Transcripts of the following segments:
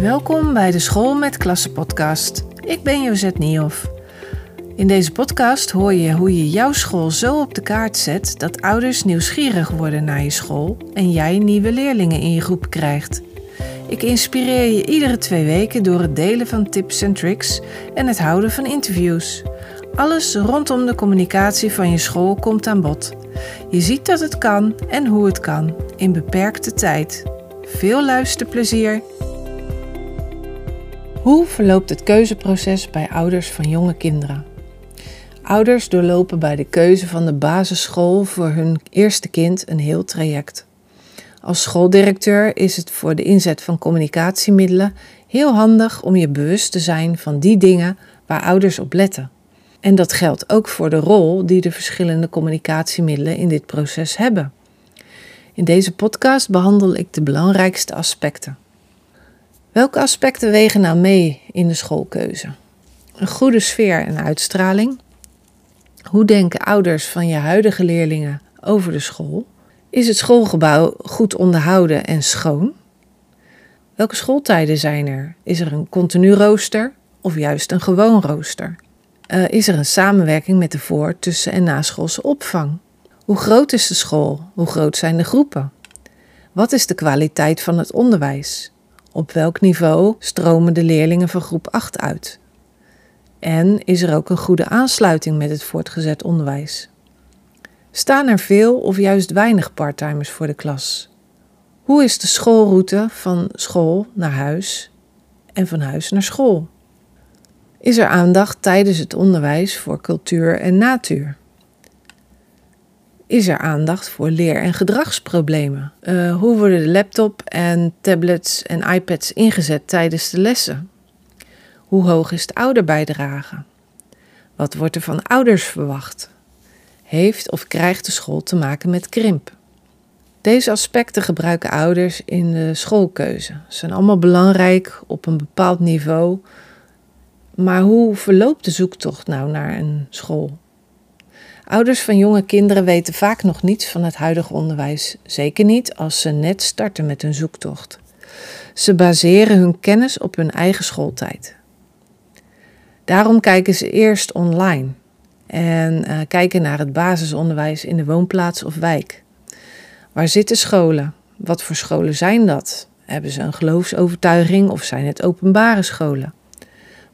Welkom bij de School met Klassen podcast. Ik ben Josette Niehoff. In deze podcast hoor je hoe je jouw school zo op de kaart zet dat ouders nieuwsgierig worden naar je school en jij nieuwe leerlingen in je groep krijgt. Ik inspireer je iedere twee weken door het delen van tips en tricks en het houden van interviews. Alles rondom de communicatie van je school komt aan bod. Je ziet dat het kan en hoe het kan in beperkte tijd. Veel luisterplezier! Hoe verloopt het keuzeproces bij ouders van jonge kinderen? Ouders doorlopen bij de keuze van de basisschool voor hun eerste kind een heel traject. Als schooldirecteur is het voor de inzet van communicatiemiddelen heel handig om je bewust te zijn van die dingen waar ouders op letten. En dat geldt ook voor de rol die de verschillende communicatiemiddelen in dit proces hebben. In deze podcast behandel ik de belangrijkste aspecten. Welke aspecten wegen nou mee in de schoolkeuze? Een goede sfeer en uitstraling. Hoe denken ouders van je huidige leerlingen over de school? Is het schoolgebouw goed onderhouden en schoon? Welke schooltijden zijn er? Is er een continu rooster of juist een gewoon rooster? Uh, is er een samenwerking met de voor-, tussen- en naschoolse opvang? Hoe groot is de school? Hoe groot zijn de groepen? Wat is de kwaliteit van het onderwijs? Op welk niveau stromen de leerlingen van groep 8 uit? En is er ook een goede aansluiting met het voortgezet onderwijs? Staan er veel of juist weinig parttimers voor de klas? Hoe is de schoolroute van school naar huis en van huis naar school? Is er aandacht tijdens het onderwijs voor cultuur en natuur? Is er aandacht voor leer- en gedragsproblemen? Uh, hoe worden de laptop en tablets en iPads ingezet tijdens de lessen? Hoe hoog is de ouderbijdrage? Wat wordt er van ouders verwacht? Heeft of krijgt de school te maken met krimp? Deze aspecten gebruiken ouders in de schoolkeuze. Ze zijn allemaal belangrijk op een bepaald niveau. Maar hoe verloopt de zoektocht nou naar een school? Ouders van jonge kinderen weten vaak nog niets van het huidige onderwijs, zeker niet als ze net starten met hun zoektocht. Ze baseren hun kennis op hun eigen schooltijd. Daarom kijken ze eerst online en uh, kijken naar het basisonderwijs in de woonplaats of wijk. Waar zitten scholen? Wat voor scholen zijn dat? Hebben ze een geloofsovertuiging of zijn het openbare scholen?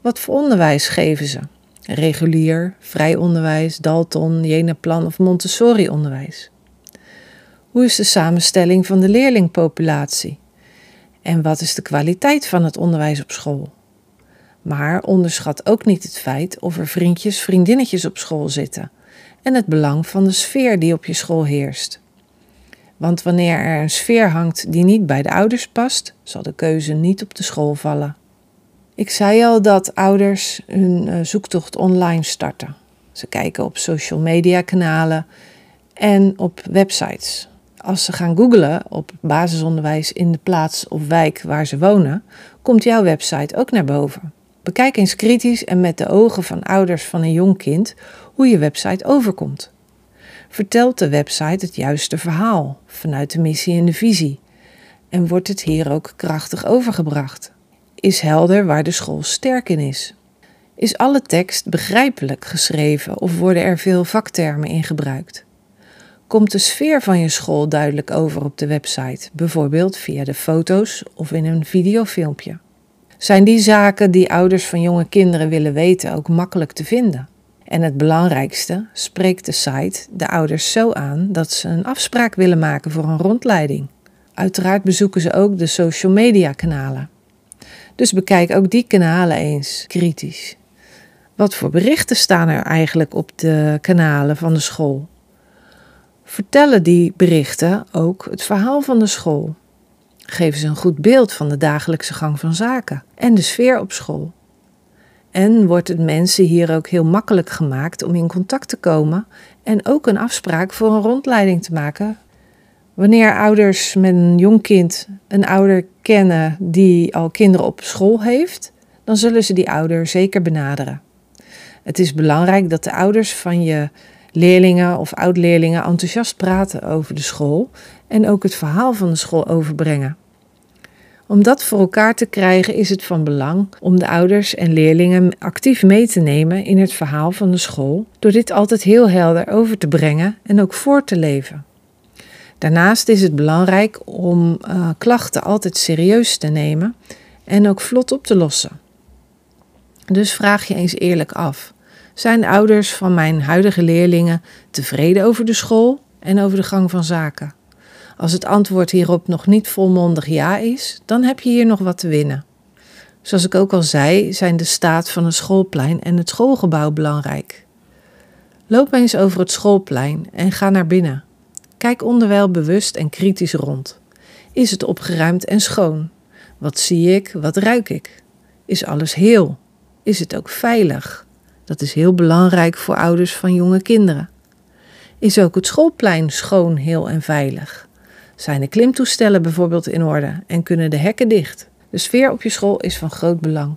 Wat voor onderwijs geven ze? Regulier, vrij onderwijs, Dalton, Jenaplan of Montessori onderwijs? Hoe is de samenstelling van de leerlingpopulatie? En wat is de kwaliteit van het onderwijs op school? Maar onderschat ook niet het feit of er vriendjes, vriendinnetjes op school zitten en het belang van de sfeer die op je school heerst. Want wanneer er een sfeer hangt die niet bij de ouders past, zal de keuze niet op de school vallen. Ik zei al dat ouders hun eh, zoektocht online starten. Ze kijken op social media kanalen en op websites. Als ze gaan googlen op basisonderwijs in de plaats of wijk waar ze wonen, komt jouw website ook naar boven. Bekijk eens kritisch en met de ogen van ouders van een jong kind hoe je website overkomt. Vertelt de website het juiste verhaal vanuit de missie en de visie? En wordt het hier ook krachtig overgebracht? Is helder waar de school sterk in is? Is alle tekst begrijpelijk geschreven of worden er veel vaktermen in gebruikt? Komt de sfeer van je school duidelijk over op de website, bijvoorbeeld via de foto's of in een videofilmpje? Zijn die zaken die ouders van jonge kinderen willen weten ook makkelijk te vinden? En het belangrijkste, spreekt de site de ouders zo aan dat ze een afspraak willen maken voor een rondleiding. Uiteraard bezoeken ze ook de social media kanalen. Dus bekijk ook die kanalen eens kritisch. Wat voor berichten staan er eigenlijk op de kanalen van de school? Vertellen die berichten ook het verhaal van de school? Geven ze een goed beeld van de dagelijkse gang van zaken en de sfeer op school? En wordt het mensen hier ook heel makkelijk gemaakt om in contact te komen en ook een afspraak voor een rondleiding te maken Wanneer ouders met een jong kind een ouder kennen die al kinderen op school heeft, dan zullen ze die ouder zeker benaderen. Het is belangrijk dat de ouders van je leerlingen of oud-leerlingen enthousiast praten over de school en ook het verhaal van de school overbrengen. Om dat voor elkaar te krijgen is het van belang om de ouders en leerlingen actief mee te nemen in het verhaal van de school, door dit altijd heel helder over te brengen en ook voor te leven. Daarnaast is het belangrijk om uh, klachten altijd serieus te nemen en ook vlot op te lossen. Dus vraag je eens eerlijk af: zijn de ouders van mijn huidige leerlingen tevreden over de school en over de gang van zaken? Als het antwoord hierop nog niet volmondig ja is, dan heb je hier nog wat te winnen. Zoals ik ook al zei, zijn de staat van het schoolplein en het schoolgebouw belangrijk. Loop eens over het schoolplein en ga naar binnen. Kijk onderwijl bewust en kritisch rond. Is het opgeruimd en schoon? Wat zie ik? Wat ruik ik? Is alles heel? Is het ook veilig? Dat is heel belangrijk voor ouders van jonge kinderen. Is ook het schoolplein schoon, heel en veilig? Zijn de klimtoestellen bijvoorbeeld in orde en kunnen de hekken dicht? De sfeer op je school is van groot belang.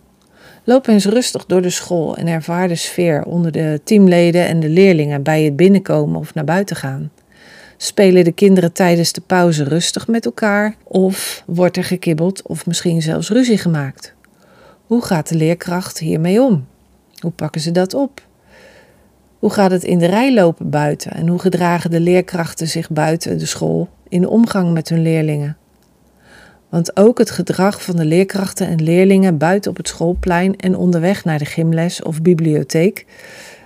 Loop eens rustig door de school en ervaar de sfeer onder de teamleden en de leerlingen bij het binnenkomen of naar buiten gaan. Spelen de kinderen tijdens de pauze rustig met elkaar of wordt er gekibbeld of misschien zelfs ruzie gemaakt? Hoe gaat de leerkracht hiermee om? Hoe pakken ze dat op? Hoe gaat het in de rij lopen buiten en hoe gedragen de leerkrachten zich buiten de school in omgang met hun leerlingen? Want ook het gedrag van de leerkrachten en leerlingen buiten op het schoolplein en onderweg naar de gymles of bibliotheek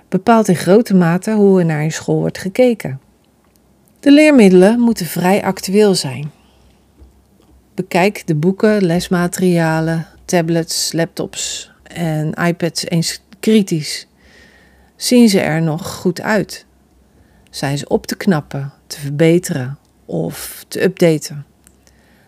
bepaalt in grote mate hoe er naar je school wordt gekeken. De leermiddelen moeten vrij actueel zijn. Bekijk de boeken, lesmaterialen, tablets, laptops en iPads eens kritisch. Zien ze er nog goed uit? Zijn ze op te knappen, te verbeteren of te updaten?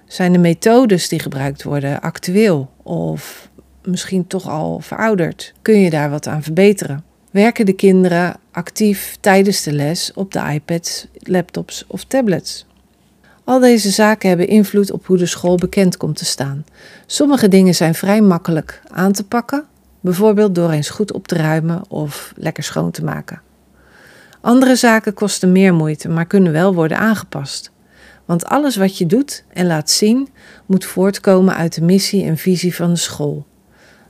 Zijn de methodes die gebruikt worden actueel of misschien toch al verouderd? Kun je daar wat aan verbeteren? Werken de kinderen actief tijdens de les op de iPads, laptops of tablets? Al deze zaken hebben invloed op hoe de school bekend komt te staan. Sommige dingen zijn vrij makkelijk aan te pakken, bijvoorbeeld door eens goed op te ruimen of lekker schoon te maken. Andere zaken kosten meer moeite, maar kunnen wel worden aangepast. Want alles wat je doet en laat zien, moet voortkomen uit de missie en visie van de school.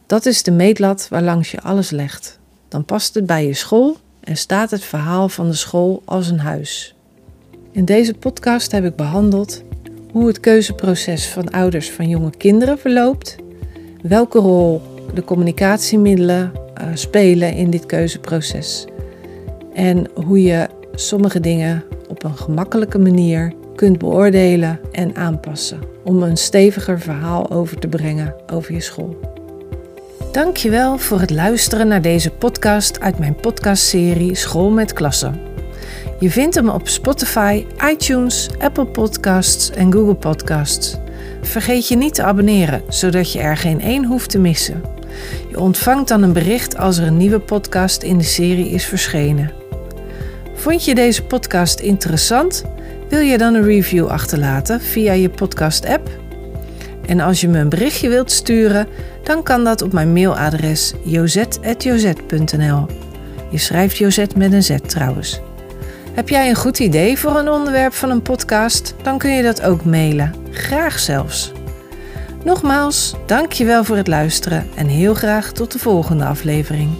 Dat is de meetlat waarlangs je alles legt. Dan past het bij je school en staat het verhaal van de school als een huis. In deze podcast heb ik behandeld hoe het keuzeproces van ouders van jonge kinderen verloopt, welke rol de communicatiemiddelen uh, spelen in dit keuzeproces en hoe je sommige dingen op een gemakkelijke manier kunt beoordelen en aanpassen om een steviger verhaal over te brengen over je school. Dankjewel voor het luisteren naar deze podcast uit mijn podcastserie School met Klassen. Je vindt hem op Spotify, iTunes, Apple Podcasts en Google Podcasts. Vergeet je niet te abonneren, zodat je er geen één hoeft te missen. Je ontvangt dan een bericht als er een nieuwe podcast in de serie is verschenen. Vond je deze podcast interessant? Wil je dan een review achterlaten via je podcast-app? En als je me een berichtje wilt sturen, dan kan dat op mijn mailadres jozet.jozet.nl. Je schrijft Jozet met een Z trouwens. Heb jij een goed idee voor een onderwerp van een podcast? Dan kun je dat ook mailen. Graag zelfs. Nogmaals, dankjewel voor het luisteren en heel graag tot de volgende aflevering.